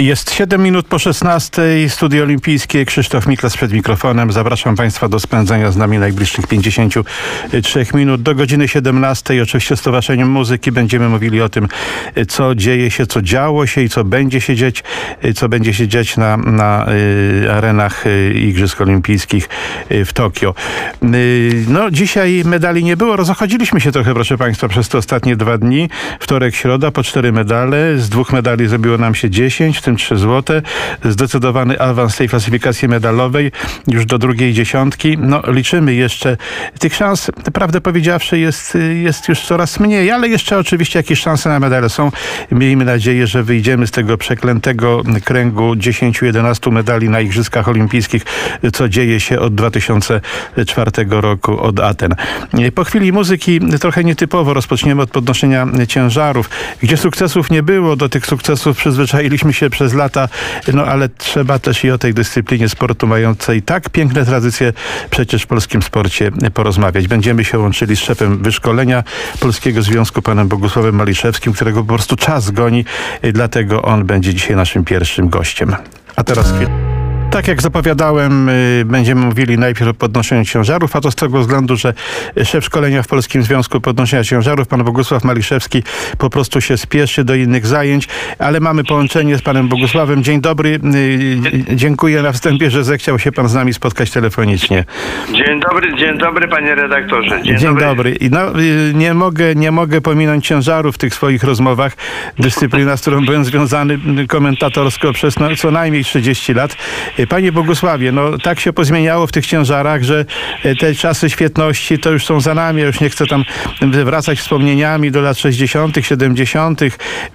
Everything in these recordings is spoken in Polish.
Jest 7 minut po 16. Studio Olimpijskie. Krzysztof Miklas przed mikrofonem. Zapraszam Państwa do spędzania z nami najbliższych 53 minut. Do godziny 17. Oczywiście Stowarzyszeniem Muzyki będziemy mówili o tym, co dzieje się, co działo się i co będzie się dziać, co będzie się dziać na, na y, arenach y, Igrzysk Olimpijskich y, w Tokio. No, dzisiaj medali nie było. Rozochodziliśmy się trochę, proszę Państwa, przez te ostatnie dwa dni. Wtorek, środa, po cztery medale. Z dwóch medali zrobiło nam się 10, w tym 3 złote. Zdecydowany awans tej klasyfikacji medalowej już do drugiej dziesiątki. No, liczymy jeszcze. Tych szans, prawdę powiedziawszy, jest, jest już coraz mniej, ale jeszcze oczywiście jakieś szanse na medale są. Miejmy nadzieję, że wyjdziemy z tego przeklętego kręgu 10-11 medali na Igrzyskach Olimpijskich, co dzieje się od 2004 roku, od Aten. Po chwili muzyki trochę nietypowo rozpoczniemy od podnoszenia ciężarów. Gdzie sukcesów nie było, do tych sukcesów przyzwyczailiśmy się lata, no ale trzeba też i o tej dyscyplinie sportu mającej tak piękne tradycje przecież w polskim sporcie porozmawiać. Będziemy się łączyli z szefem wyszkolenia Polskiego Związku, panem Bogusławem Maliszewskim, którego po prostu czas goni, dlatego on będzie dzisiaj naszym pierwszym gościem. A teraz chwilę. Tak jak zapowiadałem, y, będziemy mówili najpierw o podnoszeniu ciężarów, a to z tego względu, że szef szkolenia w Polskim Związku Podnoszenia Ciężarów, pan Bogusław Maliszewski, po prostu się spieszy do innych zajęć, ale mamy połączenie z panem Bogusławem. Dzień dobry. Y, dziękuję na wstępie, że zechciał się pan z nami spotkać telefonicznie. Dzień dobry, dzień dobry panie redaktorze. Dzień, dzień dobry. dobry. No, y, nie, mogę, nie mogę pominąć ciężarów w tych swoich rozmowach. Dyscyplina, z którą byłem związany komentatorsko przez no, co najmniej 30 lat. Panie Bogusławie, no tak się pozmieniało w tych ciężarach, że e, te czasy świetności to już są za nami. Ja już nie chcę tam wracać wspomnieniami do lat 60., 70.,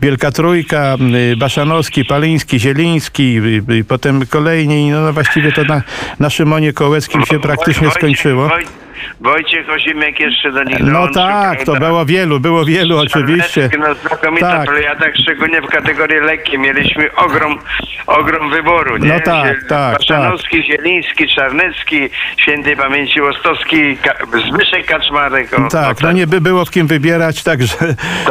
Wielka Trójka, Baszanowski, Paliński, Zieliński, potem kolejni. No, no właściwie to na, na Szymonie Kołeckim się praktycznie skończyło. Wojciech Osimek jeszcze do nich No tak, to było wielu, było wielu oczywiście. No, znakomita tak. plejada, szczególnie w kategorii lekkiej. Mieliśmy ogrom, ogrom wyboru. Nie? No tak, tak. Baszanowski, tak. Zieliński, Czarnecki, świętej pamięci Łostowski, Ka Zbyszek Kaczmarek. O, tak, no, no nie by było w kim wybierać, także,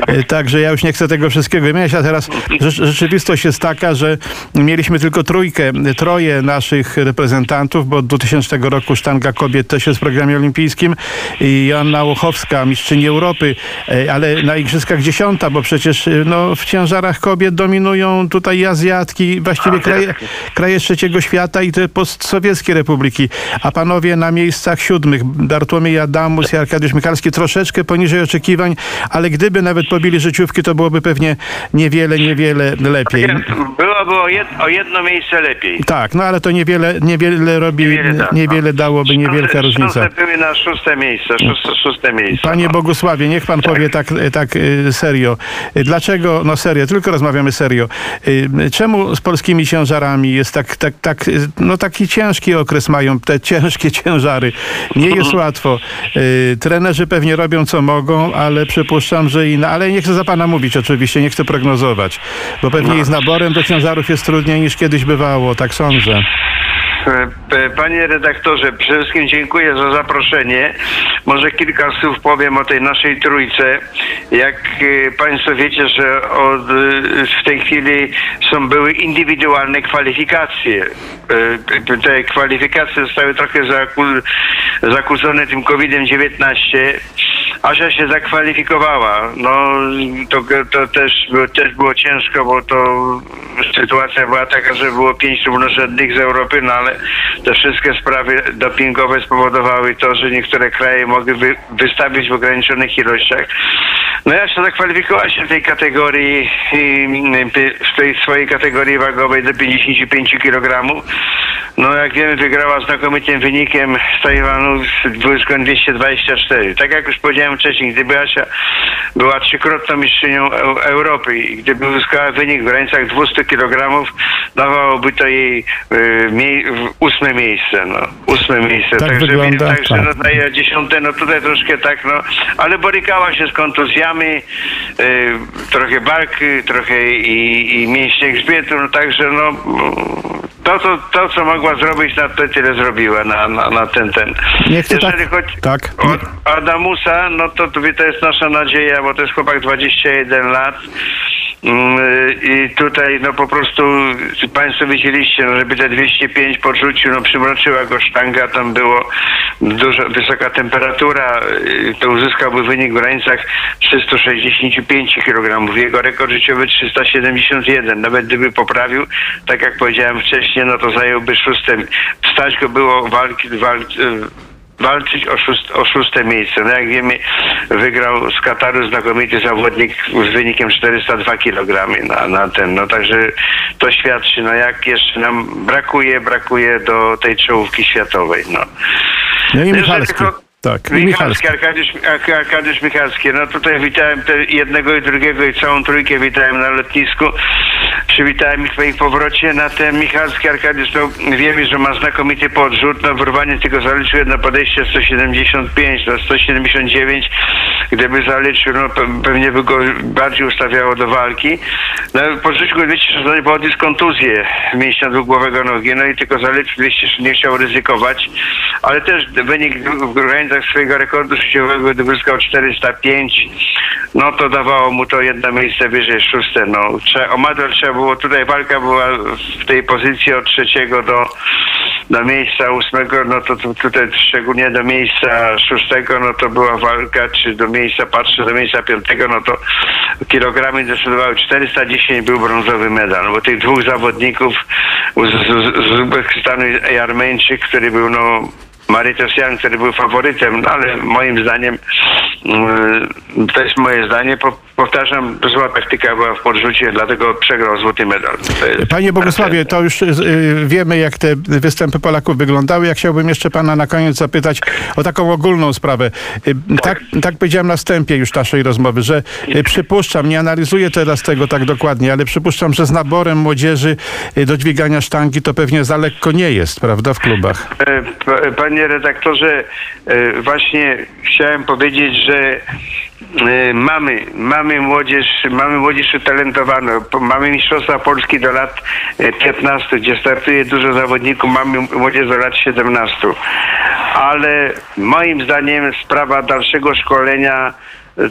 tak. także ja już nie chcę tego wszystkiego wymieniać, a teraz rzeczywistość jest taka, że mieliśmy tylko trójkę, troje naszych reprezentantów, bo od 2000 roku sztanga kobiet też jest w programie olimpijskim olimpijskim i Joanna Łochowska, mistrzyni Europy, e, ale na igrzyskach dziesiąta, bo przecież e, no, w ciężarach kobiet dominują tutaj Azjatki, właściwie kraje, kraje trzeciego świata i te postsowieckie republiki, a panowie na miejscach siódmych, Bartłomiej Adamus i Arkadiusz Michalski troszeczkę poniżej oczekiwań, ale gdyby nawet pobili życiówki, to byłoby pewnie niewiele, niewiele lepiej. Byłoby o, jed, o jedno miejsce lepiej. Tak, no ale to niewiele, niewiele robi, niewiele, niewiele no. dałoby, niewielka różnica. były na szóste miejsce, szóste, szóste miejsce. Panie no. Bogusławie, niech pan tak. powie tak, tak y, serio. Dlaczego, no serio, tylko rozmawiamy serio. Czemu z polskimi ciężarami jest tak, tak, tak, no taki ciężki okres mają, te ciężkie ciężary. Nie jest łatwo. Trenerzy pewnie robią co mogą, ale przypuszczam, że i, ale nie chcę za pana mówić oczywiście, nie chcę prognozować, bo pewnie no. z naborem do ciężarów jest trudniej niż kiedyś bywało, tak sądzę. Panie redaktorze, przede wszystkim dziękuję za zaproszenie. Może kilka słów powiem o tej naszej trójce. Jak e, Państwo wiecie, że od, w tej chwili są były indywidualne kwalifikacje. E, te kwalifikacje zostały trochę zakłócone tym COVID-19. Asia się zakwalifikowała. No to, to też, też było ciężko, bo to sytuacja była taka, że było pięć równorzędnych z Europy, no ale te wszystkie sprawy dopingowe spowodowały to, że niektóre kraje mogły wy, wystawić w ograniczonych ilościach. No ja się zakwalifikowałem się w tej kategorii, w tej swojej kategorii wagowej do 55 kg. No jak wiemy, wygrała znakomitym wynikiem z Tajwanu z 224. Tak jak już powiedziałem wcześniej, gdyby Asia była trzykrotną mistrzynią Europy i gdyby uzyskała wynik w granicach 200 kg, dawałoby to jej y, ósme miejsce, no. Ósme miejsce. Tak także wygląda, także tak. no, dziesiąte, no tutaj troszkę tak, no. Ale borykała się z kontuzjami, y, trochę barki, trochę i, i mięśnie grzbietu, no także no to, to, to, co mogła zrobić, na to tyle zrobiła na, na, na ten, ten. Nie chcę Jeżeli tak, chodzi tak. o Adamusa, no to, to to jest nasza nadzieja, bo to jest chłopak 21 lat. Mm, I tutaj no po prostu Państwo wiedzieliście, no, żeby te 205 podrzucił, no przymroczyła go sztanga, tam było dużo, wysoka temperatura, y, to uzyskałby wynik w granicach 365 kg. Jego rekord życiowy 371. Nawet gdyby poprawił, tak jak powiedziałem wcześniej, no to zająłby szóste. Stać go było walki, walki walczyć o, szóst, o szóste miejsce. No jak wiemy, wygrał z Kataru znakomity zawodnik z wynikiem 402 kg na, na ten. No także to świadczy, no jak jeszcze nam brakuje, brakuje do tej czołówki światowej. No, No i Jeszcze Michalski. tylko- Tak, Michalski. Arkadiusz, Arkadiusz Michalski. No tutaj witałem jednego i drugiego i całą trójkę witałem na lotnisku. Przywitałem ich po ich powrocie na ten Michalski Arkadiusz. No wiemy, że ma znakomity podrzut. No wyrwanie tylko zaliczył jedno podejście 175, no 179. Gdyby zaliczył, no pe- pewnie by go bardziej ustawiało do walki. No podrzucił go 216, bo odniósł kontuzję mięśnia dwugłowego nogi. No i tylko zaliczył 200, nie chciał ryzykować. Ale też wynik w granicach swojego rekordu życiowego, gdy uzyskał 405, no to dawało mu to jedno miejsce wyżej, szóste. No, trzeba, o Madel trzeba było, tutaj walka była w tej pozycji od trzeciego do, do miejsca ósmego, no to tu- tutaj szczególnie do miejsca szóstego, no to była walka, czy do miejsca, patrzę, do miejsca piątego, no to kilogramy decydowały 410 był brązowy medal, bo tych dwóch zawodników z, z, z Uzbekistanu i Armeńczyk, który był no Marytos Jan, który był faworytem, no ale moim zdaniem, mm, to jest moje zdanie, po, powtarzam, zła taktyka była w podrzucie, dlatego przegrał złoty medal. Panie Bogusławie, to już y, wiemy, jak te występy Polaków wyglądały. Ja chciałbym jeszcze pana na koniec zapytać o taką ogólną sprawę. Y, Tak, tak powiedziałem na wstępie już naszej rozmowy, że y, przypuszczam, nie analizuję teraz tego tak dokładnie, ale przypuszczam, że z naborem młodzieży do dźwigania sztangi to pewnie za lekko nie jest, prawda, w klubach. E, p- Panie redaktorze, e, właśnie chciałem powiedzieć, że e, mamy, mamy młodzież, mamy młodzież utalentowaną. Mamy Mistrzostwa Polski do lat e, 15, gdzie startuje dużo zawodników, mamy młodzież do lat 17. Ale moim zdaniem sprawa dalszego szkolenia e,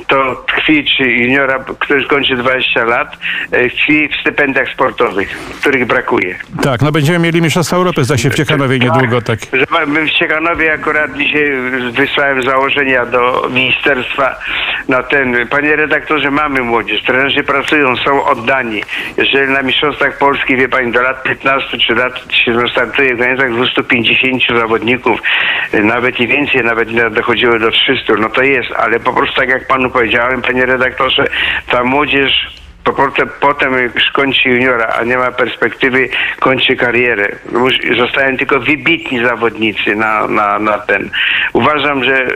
to tkwi, czy juniora, który kończy 20 lat, e, tkwi w stypendiach sportowych, których brakuje. Tak, no będziemy mieli Mistrzostwa Europy, zda się w Ciechanowie niedługo, tak. Że mamy w Ciechanowie akurat dzisiaj wysłałem założenia do ministerstwa na ten. Panie redaktorze, mamy młodzież, trenerzy pracują, są oddani. Jeżeli na Mistrzostwach Polski, wie pani, do lat 15 czy lat się startuje w granicach 250 zawodników, nawet i więcej, nawet dochodziło do 300, no to jest, ale po prostu tak jak panu powiedziałem, panie redaktorze, ta młodzież po, potem, potem jak już kończy juniora, a nie ma perspektywy, kończy karierę. Zostają tylko wybitni zawodnicy na, na, na ten. Uważam, że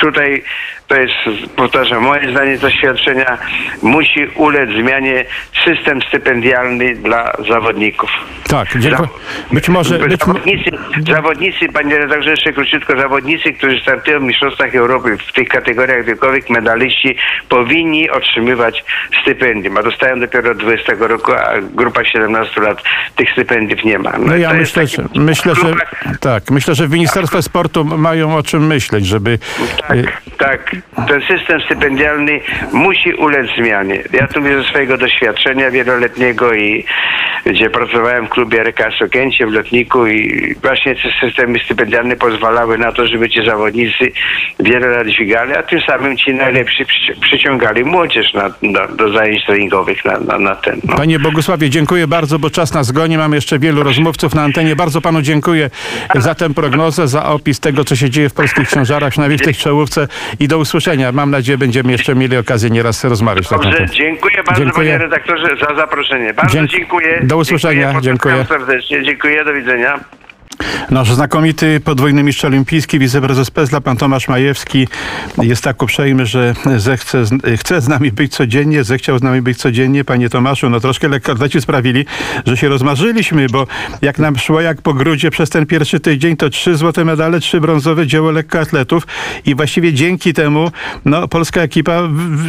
tutaj to jest, powtarzam, moje zdanie doświadczenia musi ulec zmianie system stypendialny dla zawodników. Tak, dziękuję. Być może... Być, zawodnicy, zawodnicy, panie redaktorze, jeszcze króciutko, zawodnicy, którzy startują w Mistrzostwach Europy w tych kategoriach wiekowych, medaliści, powinni otrzymywać stypendium, a dostają dopiero od 20 roku, a grupa 17 lat tych stypendiów nie ma. No ja to jest myślę, że, myślę, że tak, myślę, że w Ministerstwie Sportu mają o czym myśleć, żeby Tak, tak. Ten system stypendialny musi ulec zmianie. Ja tu mówię ze swojego doświadczenia wieloletniego i gdzie pracowałem w klubie RKS Okęcie w Lotniku i właśnie te systemy stypendialne pozwalały na to, żeby ci zawodnicy wiele lat dźwigali, a tym samym ci najlepsi przyci- przyciągali młodzież na, na, do zajęć treningowych na, na, na ten. No. Panie Bogusławie, dziękuję bardzo, bo czas nas goni. Mam jeszcze wielu rozmówców na antenie. Bardzo panu dziękuję za tę prognozę, za opis tego, co się dzieje w polskich księżarach, przynajmniej w tej czołówce i do usłyszenia. Mam nadzieję, będziemy jeszcze mieli okazję nieraz rozmawiać Dobrze, dziękuję bardzo Dziękuję. panie redaktorze za zaproszenie. Bardzo Dzięk- dziękuję. Do usłyszenia. Dziękuję. Dziękuję. serdecznie. Dziękuję, do widzenia. Nasz znakomity podwójny mistrz olimpijski, wiceprezes PESLA, pan Tomasz Majewski jest tak uprzejmy, że zechce, chce z nami być codziennie, zechciał z nami być codziennie. Panie Tomaszu, no troszkę lekkoatleci sprawili, że się rozmarzyliśmy, bo jak nam szło jak po grudzie przez ten pierwszy tydzień, to trzy złote medale, trzy brązowe dzieło lekkoatletów i właściwie dzięki temu no, polska ekipa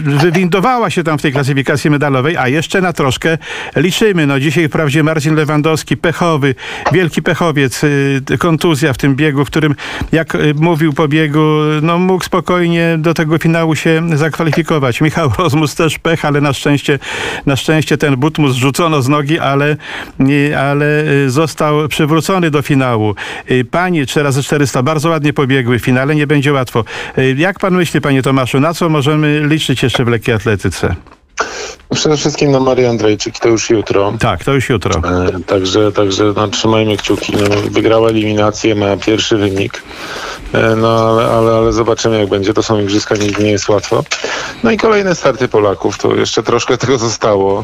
wywindowała się tam w tej klasyfikacji medalowej, a jeszcze na troszkę liczymy. No dzisiaj wprawdzie Marcin Lewandowski, pechowy, wielki pechowiec, y, kontuzja w tym biegu, w którym, jak y, mówił po biegu, no mógł spokojnie do tego finału się zakwalifikować. Michał Rozmus też pech, ale na szczęście, na szczęście ten but mu zrzucono z nogi, ale, y, ale y, został przywrócony do finału. Y, Panie 4x400 bardzo ładnie pobiegły w finale, nie będzie łatwo. Y, Jak pan myśli, panie Tomaszu, na co możemy liczyć jeszcze w lekkiej atletyce? Przede wszystkim na Marię Andrzejczyk, to już jutro. Tak, to już jutro. E, Także, także no, trzymajmy kciuki. No, wygrała eliminację, ma pierwszy wynik. E, No ale, ale, ale zobaczymy jak będzie. To są igrzyska, nigdy nie jest łatwo. No i kolejne starty Polaków. To jeszcze troszkę tego zostało.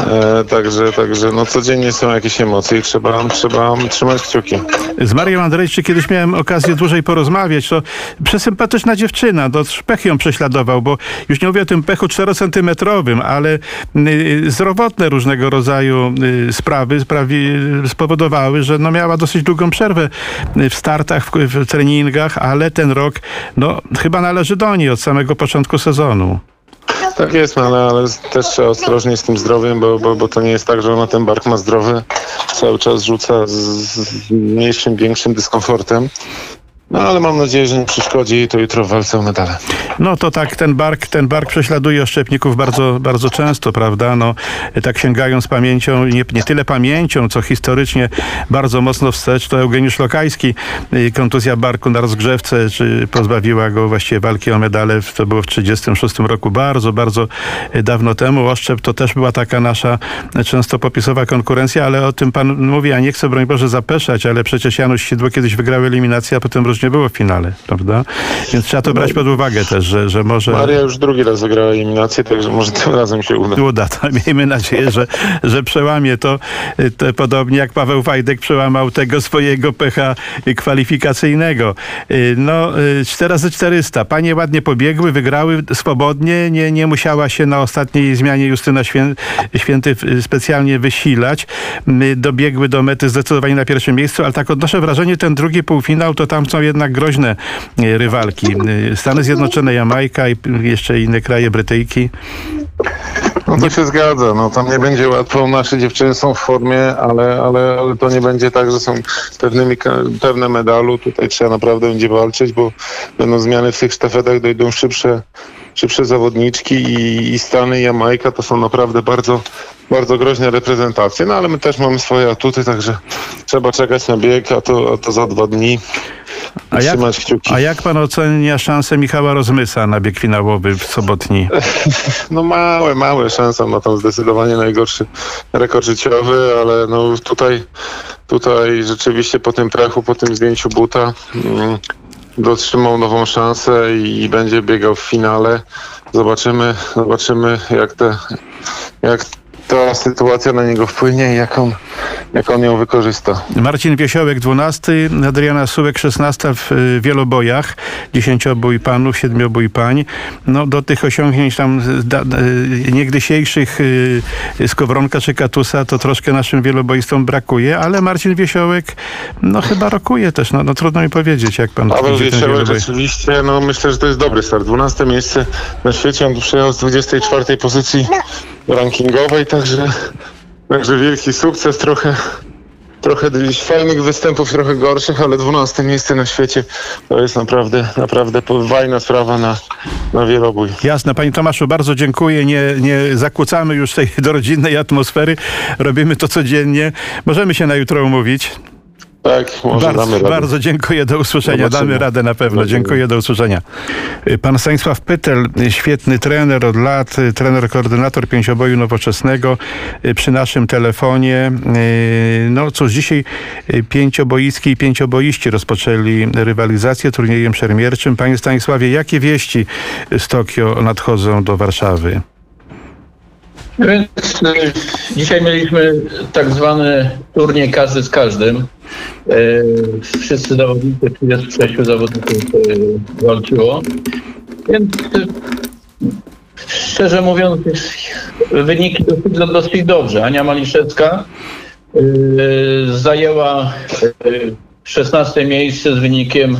E, także, także no codziennie są jakieś emocje i trzeba, trzeba trzymać kciuki. Z Marią Andrzejczyk kiedyś miałem okazję dłużej porozmawiać. To przesympatyczna dziewczyna. To pech ją prześladował, bo już nie mówię o tym pechu czterocentymetrowym, ale y, zdrowotne różnego rodzaju y, sprawy sprawi, spowodowały, że no miała dosyć długą przerwę y, w startach, w, w treningach, ale ten rok no, chyba należy do niej od samego początku sezonu. Tak jest, no, ale, ale też trzeba ostrożnie z tym zdrowiem, bo, bo, bo to nie jest tak, że ona ten bark ma zdrowy. Cały czas rzuca z, z mniejszym, większym dyskomfortem. No ale mam nadzieję, że nie przeszkodzi jej to jutro w walce o medale. No to tak, ten bark, ten bark prześladuje oszczepników bardzo, bardzo często, prawda? No, tak sięgając pamięcią, nie, nie tyle pamięcią, co historycznie bardzo mocno wstecz, to Eugeniusz Lokajski, kontuzja barku na rozgrzewce, czy pozbawiła go właściwie walki o medale, to było w 1936 roku, bardzo, bardzo dawno temu. Oszczep to też była taka nasza często popisowa konkurencja, ale o tym pan mówi, a nie chcę, broń Boże, zapeszać, ale przecież Janusz Sidło kiedyś wygrał eliminację, a potem różnie było w finale, prawda? Więc trzeba to brać pod uwagę też, że, że może... Maria już drugi raz wygrała eliminację, także może tym razem się uda. uda. To miejmy nadzieję, że, że przełamie to, y, to podobnie jak Paweł Wajdek przełamał tego swojego pecha y, kwalifikacyjnego. Y, No, y, 4 razy 400. Panie ładnie pobiegły, wygrały swobodnie, nie, nie musiała się na ostatniej zmianie Justyna Świę, Święty y, specjalnie wysilać. Y, Dobiegły do mety zdecydowanie na pierwszym miejscu, ale tak odnoszę wrażenie, ten drugi półfinał, to tam są jednak groźne y, rywalki. Y, Stany Zjednoczone, Jamajka i jeszcze inne kraje Brytyjki. No to się zgadza, no tam nie będzie łatwo, nasze dziewczyny są w formie, ale, ale, ale to nie będzie tak, że są pewnymi, pewne medalu, tutaj trzeba naprawdę będzie walczyć, bo będą zmiany w tych sztafetach, dojdą szybsze, szybsze zawodniczki i, i Stany, i Jamajka to są naprawdę bardzo, bardzo groźne reprezentacje, no ale my też mamy swoje atuty, także trzeba czekać na bieg, a to, a to za dwa dni A jak, trzymać kciuki. a jak pan ocenia szansę Michała Rozmysa na bieg finałowy w sobotni? No małe, małe szanse, ma tam zdecydowanie najgorszy rekord życiowy, ale no tutaj, tutaj rzeczywiście po tym pechu, po tym zdjęciu buta mm, dotrzymał nową szansę i, i będzie biegał w finale. Zobaczymy, zobaczymy jak te, jak ta sytuacja na niego wpłynie i jak on, jak on ją wykorzysta. Marcin Wiesiołek 12, Adriana Sułek 16 w y, wielobojach, dziesięciobój panów, siedmiobój pań. No do tych osiągnięć tam y, da, y, niegdysiejszych y, Skowronka czy Katusa to troszkę naszym wieloboistom brakuje, ale Marcin Wiesiołek no chyba rokuje też, no, no trudno mi powiedzieć jak pan Paweł Wiesiołek rzeczywiście, no myślę, że to jest dobry start. 12 miejsce na świecie, on przyjechał z 24 pozycji rankingowej, także, także wielki sukces, trochę, trochę fajnych występów, trochę gorszych, ale 12 miejsce na świecie to jest naprawdę, naprawdę fajna sprawa na, na wielobój. Jasne, panie Tomaszu, bardzo dziękuję. Nie, nie zakłócamy już tej rodzinnej atmosfery. Robimy to codziennie. Możemy się na jutro umówić. Tak, może damy Bardzo, radę. bardzo dziękuję, do usłyszenia. Zobaczymy. Damy radę na pewno. Zobaczymy. Dziękuję, do usłyszenia. Pan Stanisław Pytel, świetny trener od lat, trener, koordynator pięcioboju nowoczesnego przy naszym telefonie. No cóż, dzisiaj pięcioboiski i pięcioboiści rozpoczęli rywalizację turniejem szermierczym. Panie Stanisławie, jakie wieści z Tokio nadchodzą do Warszawy? Więc dzisiaj mieliśmy tak zwany turniej każdy z każdym. Y, Wszyscy zawodnicy, 36 zawodników y, walczyło. Więc y, szczerze mówiąc wyniki dosyć, dosyć dobrze. Ania Maliszewska zajęła y, 16 miejsce z wynikiem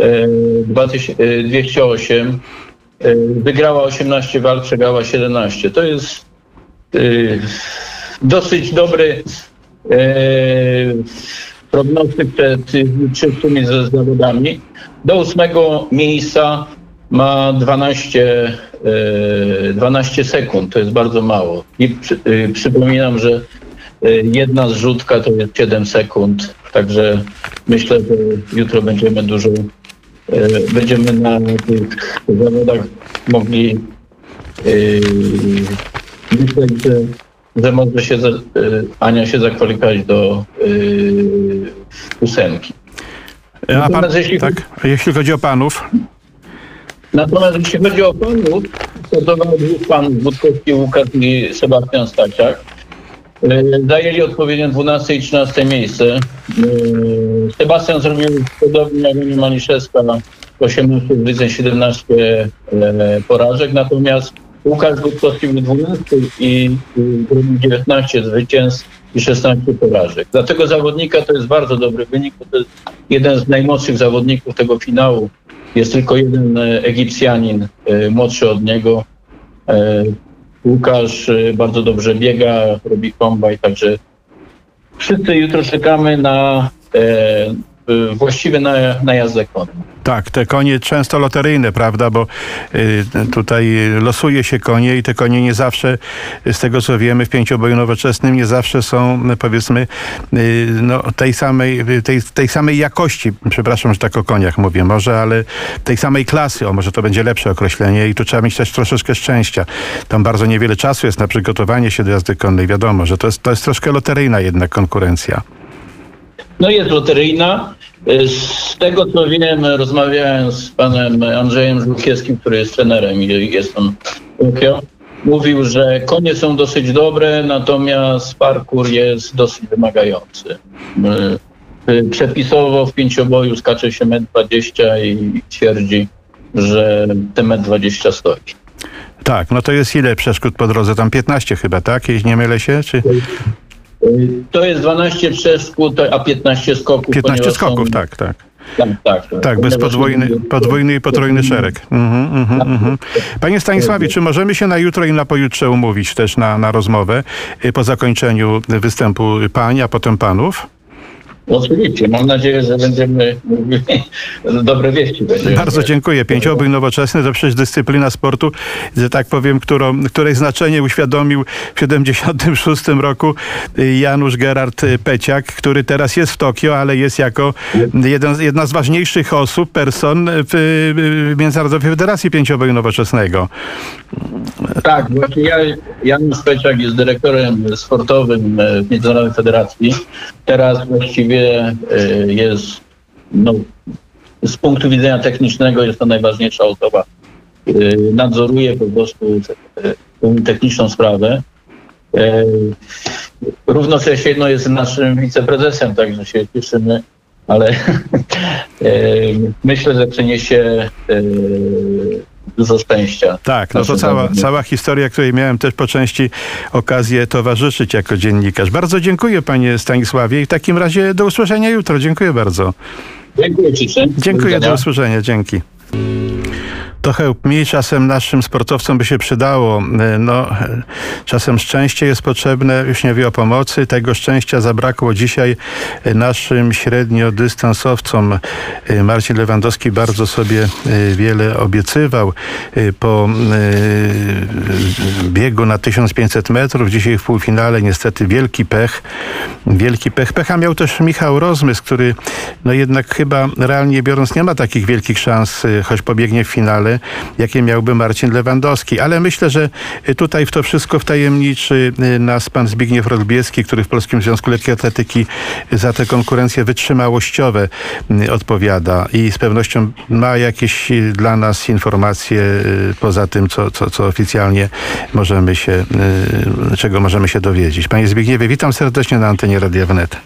y, 2000 y, 208. Y, Wygrała 18 walk, przegrała 17. To jest dosyć dobry y, prognostyk przed ze zawodami. Do ósmego miejsca ma 12, e, 12 sekund, to jest bardzo mało. I przy, przypominam, że jedna zrzutka to jest 7 sekund, także myślę, że jutro będziemy dużo, będziemy na tych zawodach mogli myśleć, że, że może się e, Ania się zakwalifikować do e, ósemki. A pan, jeśli- tak, jeśli chodzi o panów, Natomiast jeśli chodzi o panów, to to dwóch panów, Budkowski, Łukasz i Sebastian Staciak. E, Zajęli odpowiednio 12 i 13 miejsce. E, Sebastian zrobił podobnie jak Maliszewska, 18 zwycięstw, 17 e, porażek, natomiast Łukasz Budkowski był 12 i zrobił 19 zwycięstw i 16 porażek. Dla tego zawodnika to jest bardzo dobry wynik, bo to jest jeden z najmłodszych zawodników tego finału. Jest tylko jeden e, Egipcjanin e, młodszy od niego. E, Łukasz bardzo dobrze biega, robi kombaj, także wszyscy jutro czekamy na właściwy na, na jazdę konną. tak, te konie często loteryjne, prawda, bo y, tutaj losuje się konie i te konie nie zawsze, z tego co wiemy, w pięcioboju nowoczesnym nie zawsze są, y, powiedzmy, y, no, tej, samej, y, tej, tej samej jakości, przepraszam, że tak o koniach mówię, może, ale tej samej klasy, o może to będzie lepsze określenie i tu trzeba mieć też troszeczkę szczęścia. Tam bardzo niewiele czasu jest na przygotowanie się do jazdy konnej, wiadomo, że to jest, to jest troszkę loteryjna jednak konkurencja. No jest loteryjna. E, Z tego co wiem, rozmawiałem z panem Andrzejem Żółkiewskim, który jest trenerem i jest on. Mówił, że konie są dosyć dobre, natomiast parkour jest dosyć wymagający. E, e, Przepisowo w pięcioboju skacze się 1,20 m i twierdzi, że te 1,20 m stoi. Tak, no to jest ile przeszkód po drodze? Tam 15 chyba, tak? Jeśli nie mylę się? Czy To jest 12 przeszkód, a 15 skoków. 15 ponieważ skoków, są- tak, tak. Tak, tak. Tak, bez podwójny, podwójny i potrójny szereg. Mhm, mhm, mhm. Panie Stanisławie, czy możemy się na jutro i na pojutrze umówić też na, na rozmowę y, po zakończeniu występu pań, a potem panów? Oczywiście, mam nadzieję, że będziemy dobre wieści. Będziemy. Bardzo dziękuję. Pięciobój nowoczesny to przecież dyscyplina sportu, że tak powiem, którą, której znaczenie uświadomił w 76 roku Janusz Gerard Peciak, który teraz jest w Tokio, ale jest jako jeden, jedna z ważniejszych osób, person w Międzynarodowej Federacji Pięcioboju Nowoczesnego. Tak, właśnie ja, Janusz Peciak jest dyrektorem sportowym w Międzynarodowej Federacji. Teraz właściwie e, jest, no, z punktu widzenia technicznego jest to najważniejsza osoba. E, Nadzoruje po prostu tą techniczną sprawę. Równocześnie no, jest naszym wiceprezesem, także się cieszymy, ale myślę, że przyniesie dużo szczęścia. Tak, no to cała, cała historia, której miałem też po części okazję towarzyszyć jako dziennikarz. Bardzo dziękuję panie Stanisławie i w takim razie do usłyszenia jutro. Dziękuję bardzo. Dziękuję Ci. Dziękuję, do usłyszenia. Dzięki. Trochę mniej czasem naszym sportowcom by się przydało. E, No, czasem szczęście jest potrzebne, już nie wie o pomocy. Tego szczęścia zabrakło dzisiaj e, naszym średniodystansowcom. E, Marcin Lewandowski bardzo sobie wiele obiecywał po biegu na 1500 metrów. Dzisiaj w półfinale niestety wielki pech. Wielki pech. Pecha miał też Michał Rozmys, który no jednak chyba realnie biorąc nie ma takich wielkich szans, choć pobiegnie w finale, jakie miałby Marcin Lewandowski. Ale myślę, że tutaj w to wszystko wtajemniczy y, nas pan Zbigniew Rodbieski, który w Polskim Związku Lekkiej Atletyki za te konkurencje wytrzymałościowe y, odpowiada i z pewnością ma jakieś y, dla nas informacje poza tym, co, co, co oficjalnie możemy się, czego możemy się dowiedzieć. Panie Zbigniewie, witam serdecznie na antenie Radia Wnet.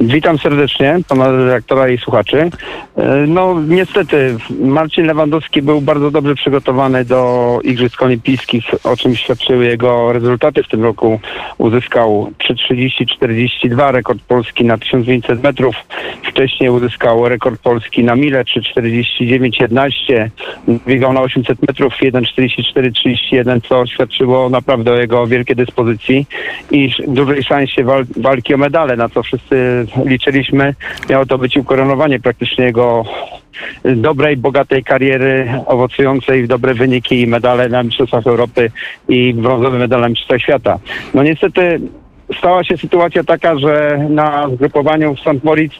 Witam serdecznie pana redaktora i słuchaczy. E, No niestety Marcin Lewandowski był bardzo dobrze przygotowany do Igrzysk Olimpijskich, o czym świadczyły jego rezultaty w tym roku. Uzyskał 3.30-42 rekord Polski na 1500 metrów. Wcześniej uzyskał rekord Polski na mile 3.49-11. Biegał na 800 metrów 1.44-31, co świadczyło naprawdę o jego wielkiej dyspozycji i dużej szansie wal- walki o medale, na co wszyscy liczyliśmy. Miało to być ukoronowanie praktycznie jego dobrej, bogatej kariery, owocującej w dobre wyniki i medale na Mistrzostwach Europy i brązowy medal na Mistrzostwach Świata. No niestety stała się sytuacja taka, że na zgrupowaniu w St. Moritz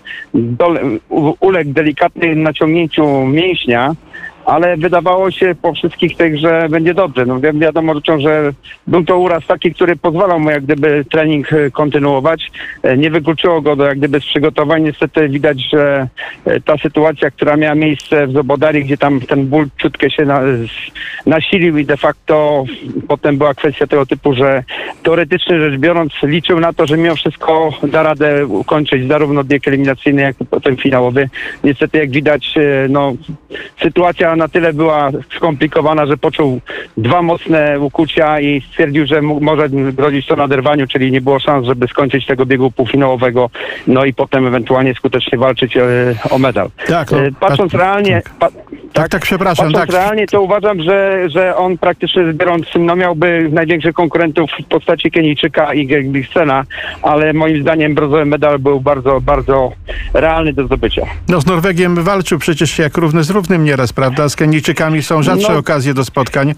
uległ delikatnym naciągnięciu mięśnia, ale wydawało się po wszystkich tych, że będzie dobrze. No wi- wiadomo że był to uraz taki, który pozwalał mu jak gdyby trening e, kontynuować. E, Nie wykluczyło go do jak gdyby z przygotowań. Niestety widać, że e, ta sytuacja, która miała miejsce w Zobodarii, gdzie tam ten ból ciutkę się nasilił i de facto potem była kwestia tego typu, że teoretycznie rzecz biorąc liczył na to, że mimo wszystko da radę ukończyć zarówno bieg eliminacyjny, jak i potem finałowy. Niestety jak widać, no sytuacja na tyle była skomplikowana, że poczuł dwa mocne ukucia i stwierdził, że może grozić to naderwaniu, czyli nie było szans, żeby skończyć tego biegu półfinałowego, no i potem ewentualnie skutecznie walczyć e, o medal. Tak, no, E, Patrząc realnie, pa, Tak, tak, przepraszam. Patrząc Tak, realnie, to uważam, że, że on praktycznie biorąc no, miałby największych konkurentów w postaci Kenijczyka i Gerbiksena, ale moim zdaniem brązowy medal był bardzo, bardzo realny do zdobycia. no z Norwegiem walczył przecież jak równy z równym nieraz, prawda? Z Kenijczykami są rzadsze No. okazje do spotkań.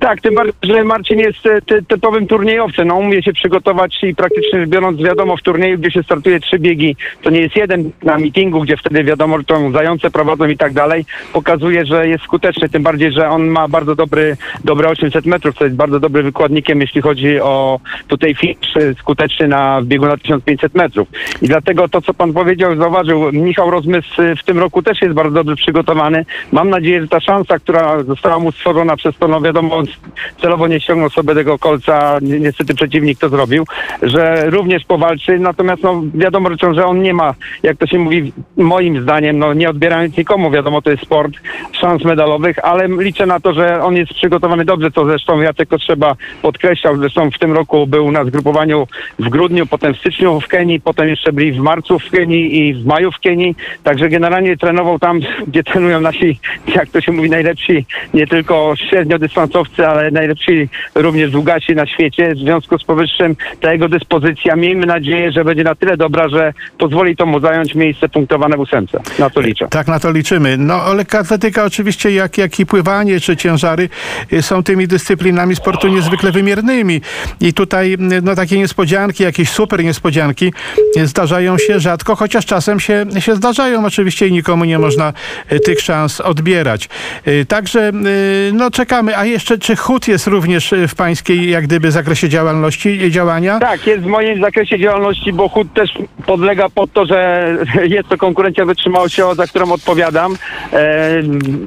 Tak, tym bardziej, że Marcin jest e, ty, typowym turniejowcem. No, umie się przygotować i praktycznie biorąc, wiadomo, w turnieju, gdzie się startuje trzy biegi, to nie jest jeden na meetingu, gdzie wtedy wiadomo, że to zające prowadzą i tak dalej, pokazuje, że jest skuteczny. Tym bardziej, że on ma bardzo dobry, dobre 800 metrów, co jest bardzo dobrym wykładnikiem, jeśli chodzi o tutaj finish e, skuteczny na biegu na 1500 metrów. I dlatego to, co pan powiedział, zauważył, Michał Rozmysł e, w tym roku też jest bardzo dobrze przygotowany. Mam nadzieję, że ta szansa, która została mu stworzona przez to, no wiadomo, celowo nie ściągnął sobie tego kolca, ni- niestety przeciwnik to zrobił, że również powalczy, natomiast no wiadomo że on nie ma, jak to się mówi, moim zdaniem, no nie odbierając nikomu, wiadomo, to jest sport, szans medalowych, ale liczę na to, że on jest przygotowany dobrze, co zresztą Jacek trzeba podkreślał, zresztą w tym roku był na zgrupowaniu w grudniu, potem w styczniu w Kenii, potem jeszcze byli w marcu w Kenii i w maju w Kenii, także generalnie trenował tam, gdzie trenują nasi, jak to się mówi, najlepsi, nie tylko średniodystansowcy, ale najlepsi również długasi na świecie. W związku z powyższym ta jego dyspozycja, miejmy nadzieję, że będzie na tyle dobra, że pozwoli to mu zająć miejsce punktowane w ósemce. Na to liczę. Tak, na to liczymy. No, ale lekkoatletyka oczywiście, jak, jak i pływanie czy ciężary y, są tymi dyscyplinami sportu niezwykle wymiernymi. I tutaj y, no, takie niespodzianki, jakieś super niespodzianki y, zdarzają się rzadko, chociaż czasem się, się zdarzają oczywiście i nikomu nie można tych szans odbierać. Także no, czekamy. A jeszcze, czy chód jest również y, w pańskiej jak gdyby zakresie działalności, y, działania? Tak, jest w moim zakresie działalności, bo chód też podlega pod to, że jest to konkurencja wytrzymałościowa, za którą odpowiadam. E,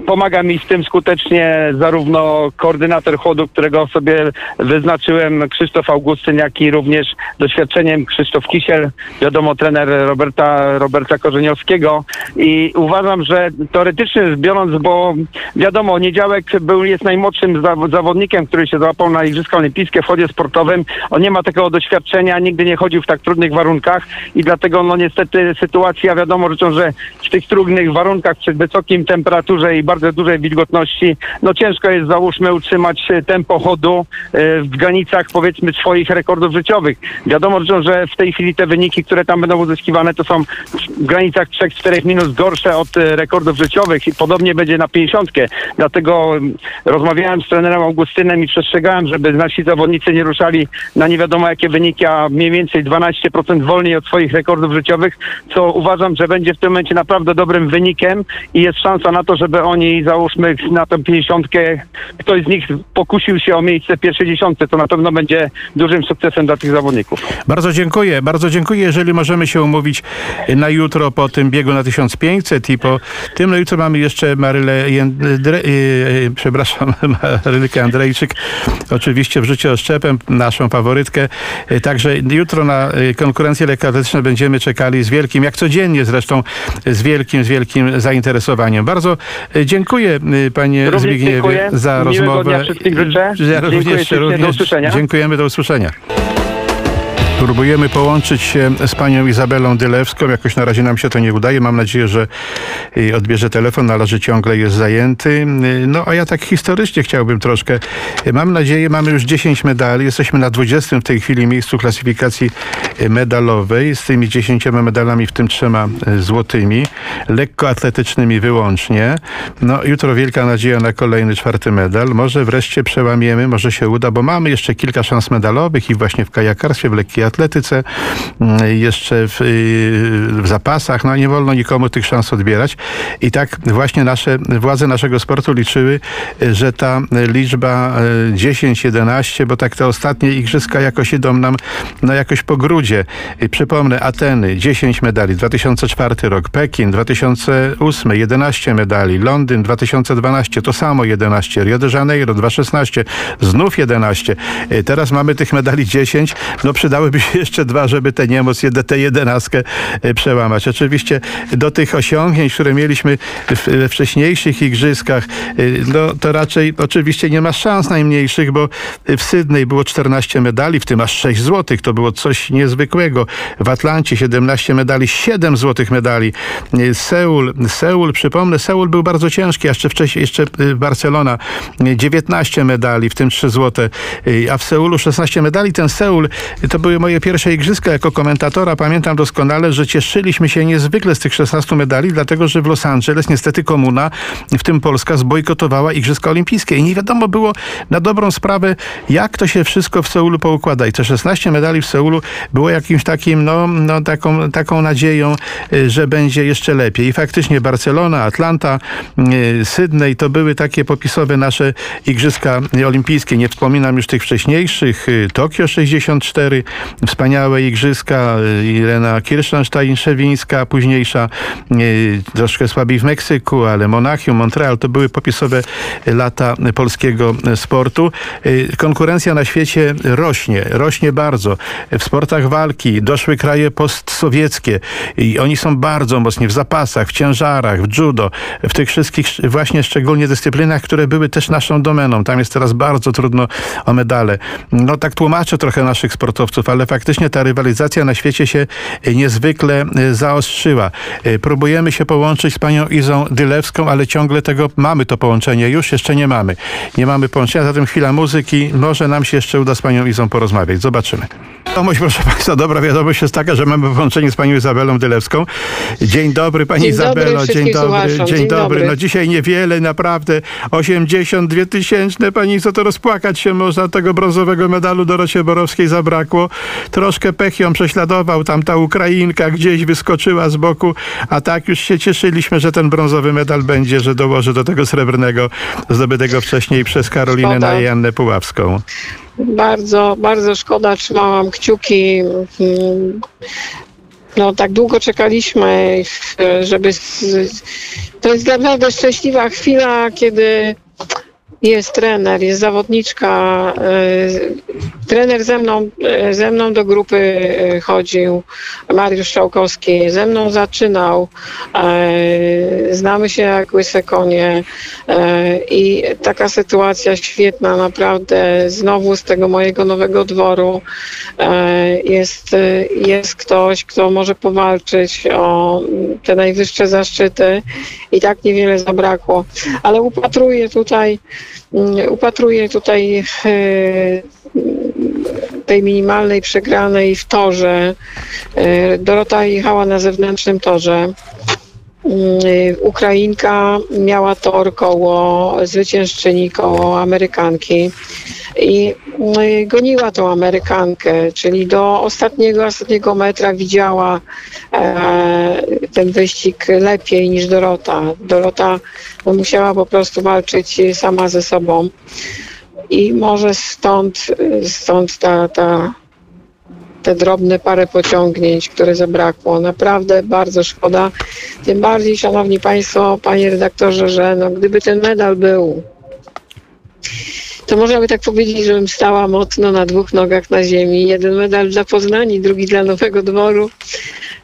pomaga mi w tym skutecznie zarówno koordynator chodu, którego sobie wyznaczyłem, Krzysztof Augustyn, jak i również doświadczeniem Krzysztof Kisiel, wiadomo trener Roberta, Roberta Korzeniowskiego i uważam, że teoretycznie biorąc, bo wiadomo, Niedziałek był, jest najmłodszym zawodnikiem, który się załapał na Igrzyska Olimpijskie w chodzie sportowym. On nie ma takiego doświadczenia, nigdy nie chodził w tak trudnych warunkach i dlatego no niestety sytuacja wiadomo że w tych trudnych warunkach przy wysokim temperaturze i bardzo dużej wilgotności, no ciężko jest załóżmy utrzymać e, tempo chodu e, w granicach powiedzmy swoich rekordów życiowych. Wiadomo że w tej chwili te wyniki, które tam będą uzyskiwane, to są w granicach 3-4 minut gorsze od e, rekordów życiowych i podobnie będzie na 50. Dlatego mm, rozmawiałem z trenerem Augustynem i przestrzegałem, żeby nasi zawodnicy nie ruszali na nie wiadomo jakie wyniki, a mniej więcej 12% wolniej od swoich rekordów życiowych, co uważam, że będzie w tym momencie naprawdę dobrym wynikiem i jest szansa na to, żeby oni załóżmy na tę 50 ktoś z nich pokusił się o miejsce pierwszej dziesiątce, to na pewno będzie dużym sukcesem dla tych zawodników. Bardzo dziękuję, bardzo dziękuję. Jeżeli możemy się umówić na jutro po tym biegu na 1500 i po tym, no jutro mamy jeszcze Marylę, Jędre, yy, yy, Marylkę Andrejczyk, oczywiście w życiu oszczepem, naszą faworytkę. Yy, Także jutro na yy, konkurencję lekkoatletyczną będziemy czekali z wielkim, jak codziennie zresztą, z wielkim, z wielkim zainteresowaniem. Bardzo yy, dziękuję panie Również Zbigniewie dziękuję. za Miłego rozmowę. dnia wszystkim życzę. Ja Dziękuję również. Do również usłyszenia. dziękujemy, do usłyszenia. Próbujemy połączyć się z panią Izabelą Dylewską. Jakoś na razie nam się to nie udaje. Mam nadzieję, że odbierze telefon, ale że ciągle jest zajęty. No a ja tak historycznie chciałbym troszkę. Mam nadzieję, mamy już 10 medali. Jesteśmy na 20 w tej chwili miejscu klasyfikacji medalowej z tymi 10 medalami, w tym trzema e, złotymi, lekkoatletycznymi wyłącznie. No jutro wielka nadzieja na kolejny czwarty medal. Może wreszcie przełamiemy, może się uda, bo mamy jeszcze kilka szans medalowych i właśnie w kajakarstwie, w lekkiej atletyce, mm, jeszcze w, y, w zapasach. No nie wolno nikomu tych szans odbierać. I tak właśnie nasze władze naszego sportu liczyły, y, że ta liczba y, 10-11, bo tak te ostatnie igrzyska jakoś idą nam no jakoś po grudzie. Y, Przypomnę, Ateny 10 medali, 2004 rok, Pekin 2008 11 medali, Londyn 2012 to samo 11, Rio de Janeiro 2016 znów 11. Y, Teraz mamy tych medali 10, no przydałyby jeszcze dwa, żeby tę niemoc, tę jedenastkę y, przełamać. Oczywiście do tych osiągnięć, które mieliśmy we wcześniejszych igrzyskach, y, no to raczej oczywiście nie ma szans najmniejszych, bo w Sydney było 14 medali, w tym aż 6 złotych. To było coś niezwykłego. W Atlancie 17 medali, 7 złotych medali. Y, Seul, Seul, przypomnę, Seul był bardzo ciężki, jeszcze wcześniej, jeszcze Barcelona, y, 19 medali, w tym 3 złote, a w Seulu 16 medali. Ten Seul to były moje pierwsze igrzyska jako komentatora. Pamiętam doskonale, że cieszyliśmy się niezwykle z tych 16 medali, dlatego że w Los Angeles niestety komuna, w tym Polska, zbojkotowała Igrzyska Olimpijskie i nie wiadomo było na dobrą sprawę, jak to się wszystko w Seulu poukłada. I te 16 medali w Seulu było jakimś takim, no, no taką, taką nadzieją, y, że będzie jeszcze lepiej. I faktycznie Barcelona, Atlanta, y, Sydney to były takie popisowe nasze Igrzyska Olimpijskie. Nie wspominam już tych wcześniejszych. y, Tokio 64, wspaniałe Igrzyska, y, Irena Kirschenstein-Szewińska, późniejsza, y, troszkę słabiej w Meksyku, ale Monachium, Montreal to były popisowe lata polskiego sportu. Y, Konkurencja na świecie rośnie, rośnie bardzo. W sportach walki doszły kraje postsowieckie i oni są bardzo mocni w zapasach, w ciężarach, w judo, w tych wszystkich sz- właśnie szczególnie dyscyplinach, które były też naszą domeną. Tam jest teraz bardzo trudno o medale. No tak tłumaczę trochę naszych sportowców, ale faktycznie ta rywalizacja na świecie się y, niezwykle y, zaostrzyła. Y, Próbujemy się połączyć z panią Izą Dylewską, ale ciągle tego mamy to połączenie. Już jeszcze nie mamy. Nie mamy połączenia, zatem chwila muzyki. Może nam się jeszcze uda z panią Izą porozmawiać. Zobaczymy. Wiadomość, proszę Państwa, dobra wiadomość jest taka, że mamy połączenie z panią Izabelą Dylewską. Dzień dobry Pani Dzień dobry Izabelo, dzień wszystkim dobry, dzień Dzień dobry. dobry. No dzisiaj niewiele, naprawdę 82 tysięczne. Pani co to rozpłakać się można, tego brązowego medalu Dorocie Borowskiej zabrakło. Troszkę pech ją prześladował, tam ta Ukrainka gdzieś wyskoczyła z boku, a tak już się cieszyliśmy, że ten brązowy medal będzie, że dołoży do tego srebrnego zdobytego wcześniej przez Karolinę na Jannę Puławską. Bardzo, bardzo szkoda, trzymałam kciuki. No, tak długo czekaliśmy, żeby. To jest naprawdę szczęśliwa chwila, kiedy jest trener, jest zawodniczka. e, Trener ze mną, e, ze mną do grupy e, chodził, Mariusz Szałkowski, ze mną zaczynał. Znamy się jak łyse konie i taka sytuacja świetna, naprawdę. Znowu z tego mojego nowego dworu jest, jest ktoś, kto może powalczyć o te najwyższe zaszczyty i tak niewiele zabrakło. Ale upatruję tutaj, upatruję tutaj e, tej minimalnej przegranej w torze. E, Dorota jechała na zewnętrznym torze. Mm, Ukrainka miała tor koło zwyciężczyni, koło Amerykanki i mm, goniła tą Amerykankę, czyli do ostatniego, ostatniego metra widziała e, ten wyścig lepiej niż Dorota. Dorota musiała po prostu walczyć sama ze sobą i może stąd, stąd ta, ta, te drobne parę pociągnięć, które zabrakło. Naprawdę bardzo szkoda. Tym bardziej, szanowni państwo, panie redaktorze, że no, gdyby ten medal był, to można by tak powiedzieć, żebym stała mocno na dwóch nogach na ziemi. Jeden medal dla Poznani, drugi dla Nowego Dworu.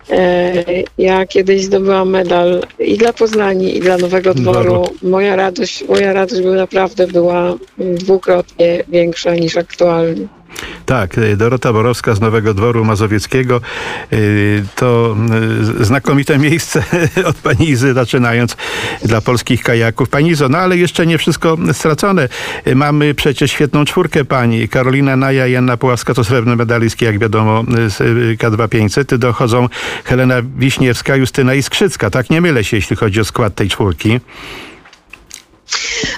E, Ja kiedyś zdobyłam medal i dla Poznani, i dla Nowego Dworu. Moja radość, moja radość by naprawdę była dwukrotnie większa niż aktualnie. Tak, y, Dorota Borowska z Nowego Dworu Mazowieckiego. Y, To y, znakomite miejsce od pani Izy zaczynając dla polskich kajaków. Pani Izo, no ale jeszcze nie wszystko stracone. Mamy przecież świetną czwórkę pani. Karolina Naja i Anna Puławska to srebrne medalistki, jak wiadomo, z y, K2500. Dochodzą Helena Wiśniewska, Justyna Iskrzycka. Tak, nie mylę się, jeśli chodzi o skład tej czwórki.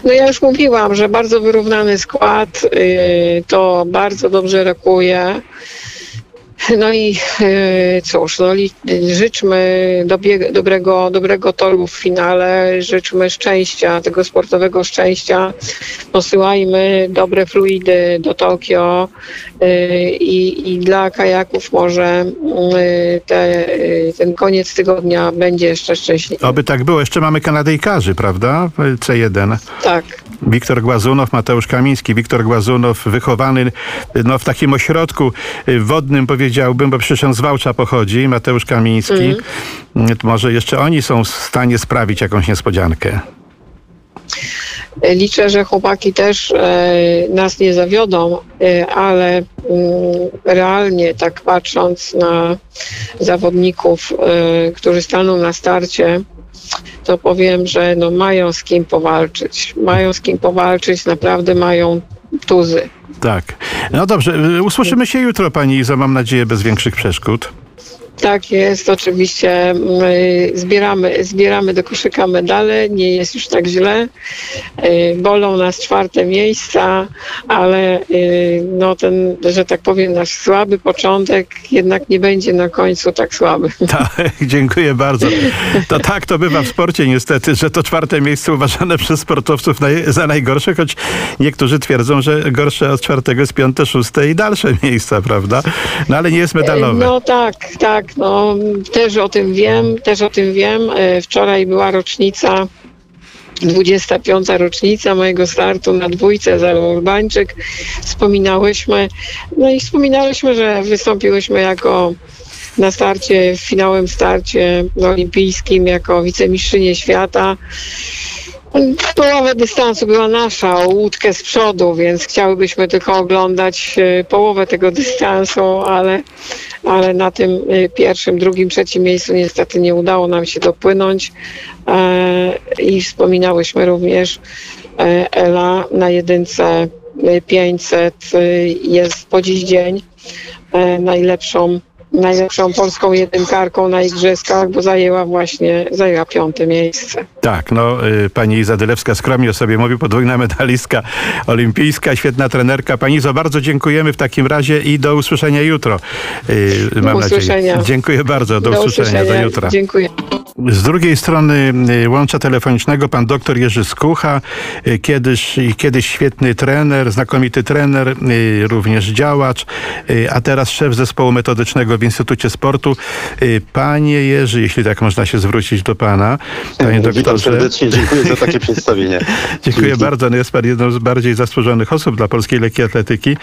No ja już mówiłam, że bardzo wyrównany skład, yy, to bardzo dobrze rokuje. No i yy, cóż, no, życzmy dobie, dobrego, dobrego toru w finale, życzmy szczęścia, tego sportowego szczęścia. Posyłajmy dobre fluidy do Tokio yy, i, i dla kajaków może yy, te, ten koniec tygodnia będzie jeszcze szczęśliwy. Oby tak było. Jeszcze mamy Kanadyjkarzy, prawda? C1. Tak. Wiktor Głazunow, Mateusz Kamiński. Wiktor Głazunow wychowany no, w takim ośrodku wodnym powiedziałbym, bo przecież on z Wałcza pochodzi, Mateusz Kamiński. Y, Może jeszcze oni są w stanie sprawić jakąś niespodziankę. Liczę, że chłopaki też e, nas nie zawiodą, e, ale mm, realnie tak patrząc na zawodników, e, którzy staną na starcie, to powiem, że no mają z kim powalczyć. Mają z kim powalczyć, naprawdę mają tuzy. Tak. No dobrze, y, usłyszymy się jutro pani Izo, mam nadzieję bez większych przeszkód. Tak jest, oczywiście my zbieramy, zbieramy do koszyka medale, nie jest już tak źle. Y, Bolą nas czwarte miejsca, ale y, no ten, że tak powiem, nasz słaby początek jednak nie będzie na końcu tak słaby. Tak, dziękuję bardzo. To tak to bywa w sporcie niestety, że to czwarte miejsce uważane przez sportowców za najgorsze, choć niektórzy twierdzą, że gorsze od czwartego jest piąte, szóste i dalsze miejsca, prawda? No ale nie jest medalowe. No tak, tak, no też o tym wiem, też o tym wiem. E, Wczoraj była rocznica 25. rocznica mojego startu na dwójce za Urbańczyk. Wspominałyśmy, no i wspominałyśmy, że wystąpiłyśmy jako na starcie, w finałem starcie olimpijskim jako wicemistrzynie świata. Połowa dystansu była nasza, o łódkę z przodu, więc chciałybyśmy tylko oglądać e, połowę tego dystansu, ale, ale na tym e, pierwszym, drugim, trzecim miejscu niestety nie udało nam się dopłynąć. E, I wspominałyśmy również Ela na jedynce e, 500 e, jest po dziś dzień najlepszą najlepszą polską jedynkarką na igrzyskach, bo zajęła właśnie, zajęła piąte miejsce. Tak, no y, pani Iza Dylewska skromnie o sobie mówi, podwójna medalistka olimpijska, świetna trenerka. Pani Izo, bardzo dziękujemy w takim razie i do usłyszenia jutro. Y, Mam usłyszenia. nadzieję. Dziękuję bardzo, do, usłyszenia, do jutra. Dziękuję. Z drugiej strony y, łącza telefonicznego pan doktor Jerzy Skucha, y, kiedyś, kiedyś świetny trener, znakomity trener, y, również działacz, a teraz szef zespołu metodycznego w Instytucie Sportu. Panie Jerzy, jeśli tak można się zwrócić do pana, panie Witam doktorze. serdecznie, dziękuję za takie przedstawienie. Dziękuję Dzięki. bardzo. No jest pan jedną z bardziej zasłużonych osób dla polskiej lekkiej atletyki.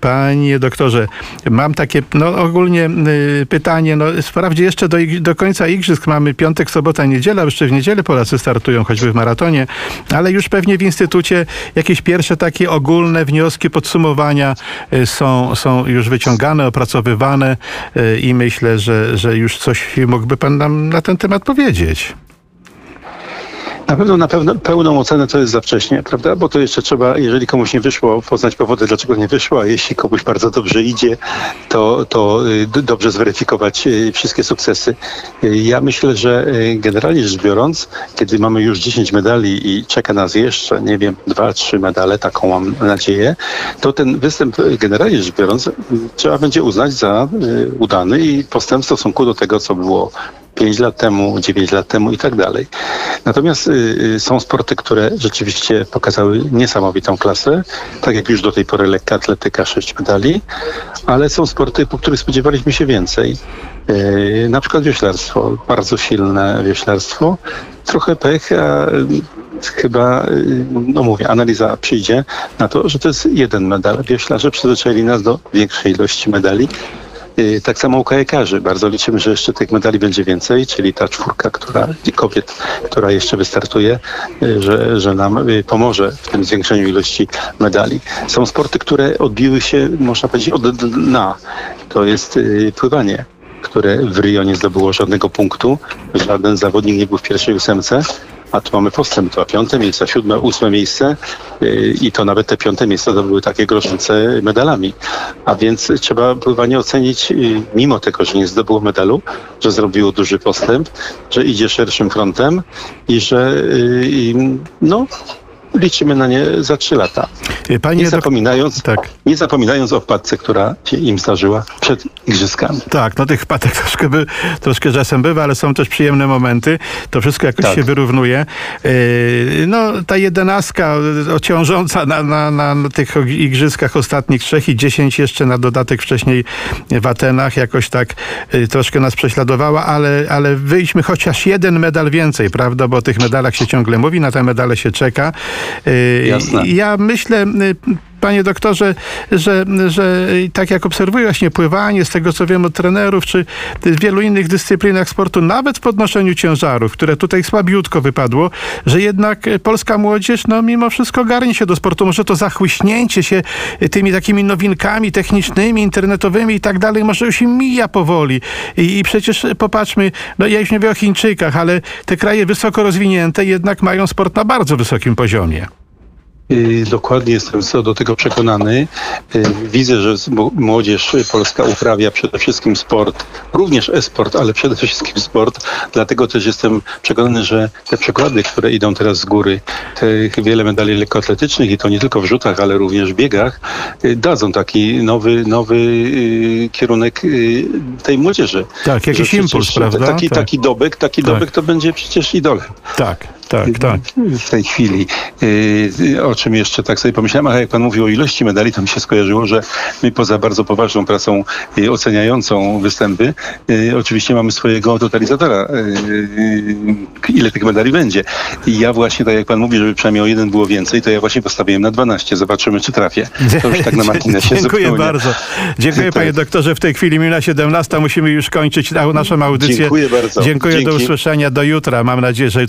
Panie doktorze, mam takie no, ogólnie pytanie. No, wprawdzie jeszcze do, do końca igrzysk mamy piątek, sobota, niedziela. Jeszcze w niedzielę Polacy startują, choćby w maratonie, ale już pewnie w Instytucie jakieś pierwsze takie ogólne wnioski, podsumowania yy, są, są już wyciągane, opracowywane yy, i myślę, że, że już coś mógłby pan nam na ten temat powiedzieć. Na pewno na pewno pełną ocenę to jest za wcześnie, prawda? Bo to jeszcze trzeba, jeżeli komuś nie wyszło, poznać powody, dlaczego nie wyszło, a jeśli komuś bardzo dobrze idzie, to, to y, dobrze zweryfikować y, wszystkie sukcesy. Y, Ja myślę, że generalnie rzecz biorąc, kiedy mamy już 10 medali i czeka nas jeszcze, nie wiem, dwa, trzy medale, taką mam nadzieję, to ten występ generalnie rzecz biorąc trzeba będzie uznać za udany i postęp w stosunku do tego, co było 5 lat temu, 9 lat temu i tak dalej. Natomiast y, y, są sporty, które rzeczywiście pokazały niesamowitą klasę, tak jak już do tej pory lekka atletyka, 6 medali, ale są sporty, po których spodziewaliśmy się więcej. Y, na przykład wioślarstwo, bardzo silne wioślarstwo, trochę pech, a chyba, no mówię, analiza przyjdzie na to, że to jest jeden medal. Wioślarze przyzwyczaili nas do większej ilości medali. Y, Tak samo u kajakarzy. Bardzo liczymy, że jeszcze tych medali będzie więcej, czyli ta czwórka, która kobiet, która jeszcze wystartuje, y, że, że nam y, pomoże w tym zwiększeniu ilości medali. Są sporty, które odbiły się, można powiedzieć, od dna. To jest pływanie które w Rio nie zdobyło żadnego punktu. Żaden zawodnik nie był w pierwszej ósemce. A tu mamy postęp, to piąte miejsce, siódme, ósme miejsce yy, i to nawet te piąte miejsca to były takie groszące medalami. A więc trzeba pływanie ocenić, yy, mimo tego, że nie zdobyło medalu, że zrobiło duży postęp, że idzie szerszym frontem i że yy, no, liczymy na nie za trzy lata. Y, Panie Nie zapominając, tak. nie zapominając o wpadce, która się im zdarzyła przed igrzyskami. Tak, no tych wpadek troszkę, by, troszkę czasem bywa, ale są też przyjemne momenty. To wszystko jakoś Tak. się wyrównuje. Yy, no ta jedenastka ciążąca na, na, na, na tych igrzyskach ostatnich trzech i dziesięć jeszcze na dodatek wcześniej w Atenach jakoś tak troszkę nas prześladowała, ale, ale wyjdźmy chociaż jeden medal więcej, prawda? Bo o tych medalach się ciągle mówi, na te medale się czeka. Yy, Jasne. Ja myślę, y, panie doktorze, że, że tak jak obserwuję właśnie pływanie, z tego co wiem od trenerów, czy w wielu innych dyscyplinach sportu, nawet w podnoszeniu ciężarów, które tutaj słabiutko wypadło, że jednak polska młodzież, no mimo wszystko garnie się do sportu. Może to zachłyśnięcie się tymi takimi nowinkami technicznymi, internetowymi i tak dalej, może już im mija powoli. I, i przecież popatrzmy, no ja już nie mówię o Chińczykach, ale te kraje wysoko rozwinięte jednak mają sport na bardzo wysokim poziomie. Y, Dokładnie jestem co do tego przekonany. Y, Widzę, że młodzież polska uprawia przede wszystkim sport, również e-sport, ale przede wszystkim sport. Dlatego też jestem przekonany, że te przykłady, które idą teraz z góry, tych wiele medali lekkoatletycznych i to nie tylko w rzutach, ale również w biegach, y, dadzą taki nowy, nowy kierunek tej młodzieży. Tak, jakiś impuls, prawda? Taki, Tak. taki dobek, taki Tak. dobek to będzie przecież idolem Tak, tak, tak. w tej chwili. Yy, O czym jeszcze tak sobie pomyślałem, ale jak pan mówił o ilości medali, to mi się skojarzyło, że my poza bardzo poważną pracą yy, oceniającą występy, oczywiście mamy swojego totalizatora, ile tych medali będzie. I ja właśnie, tak jak pan mówi, żeby przynajmniej o jeden było więcej, to ja właśnie postawiłem na 12. Zobaczymy, czy trafię. To już tak na marginesie Dziękuję zupełnie. bardzo. Dziękuję Tak. panie doktorze. W tej chwili minuta 17 musimy już kończyć naszą audycję. Dziękuję bardzo. Dziękuję, do Dzięki. usłyszenia, do jutra. Mam nadzieję, że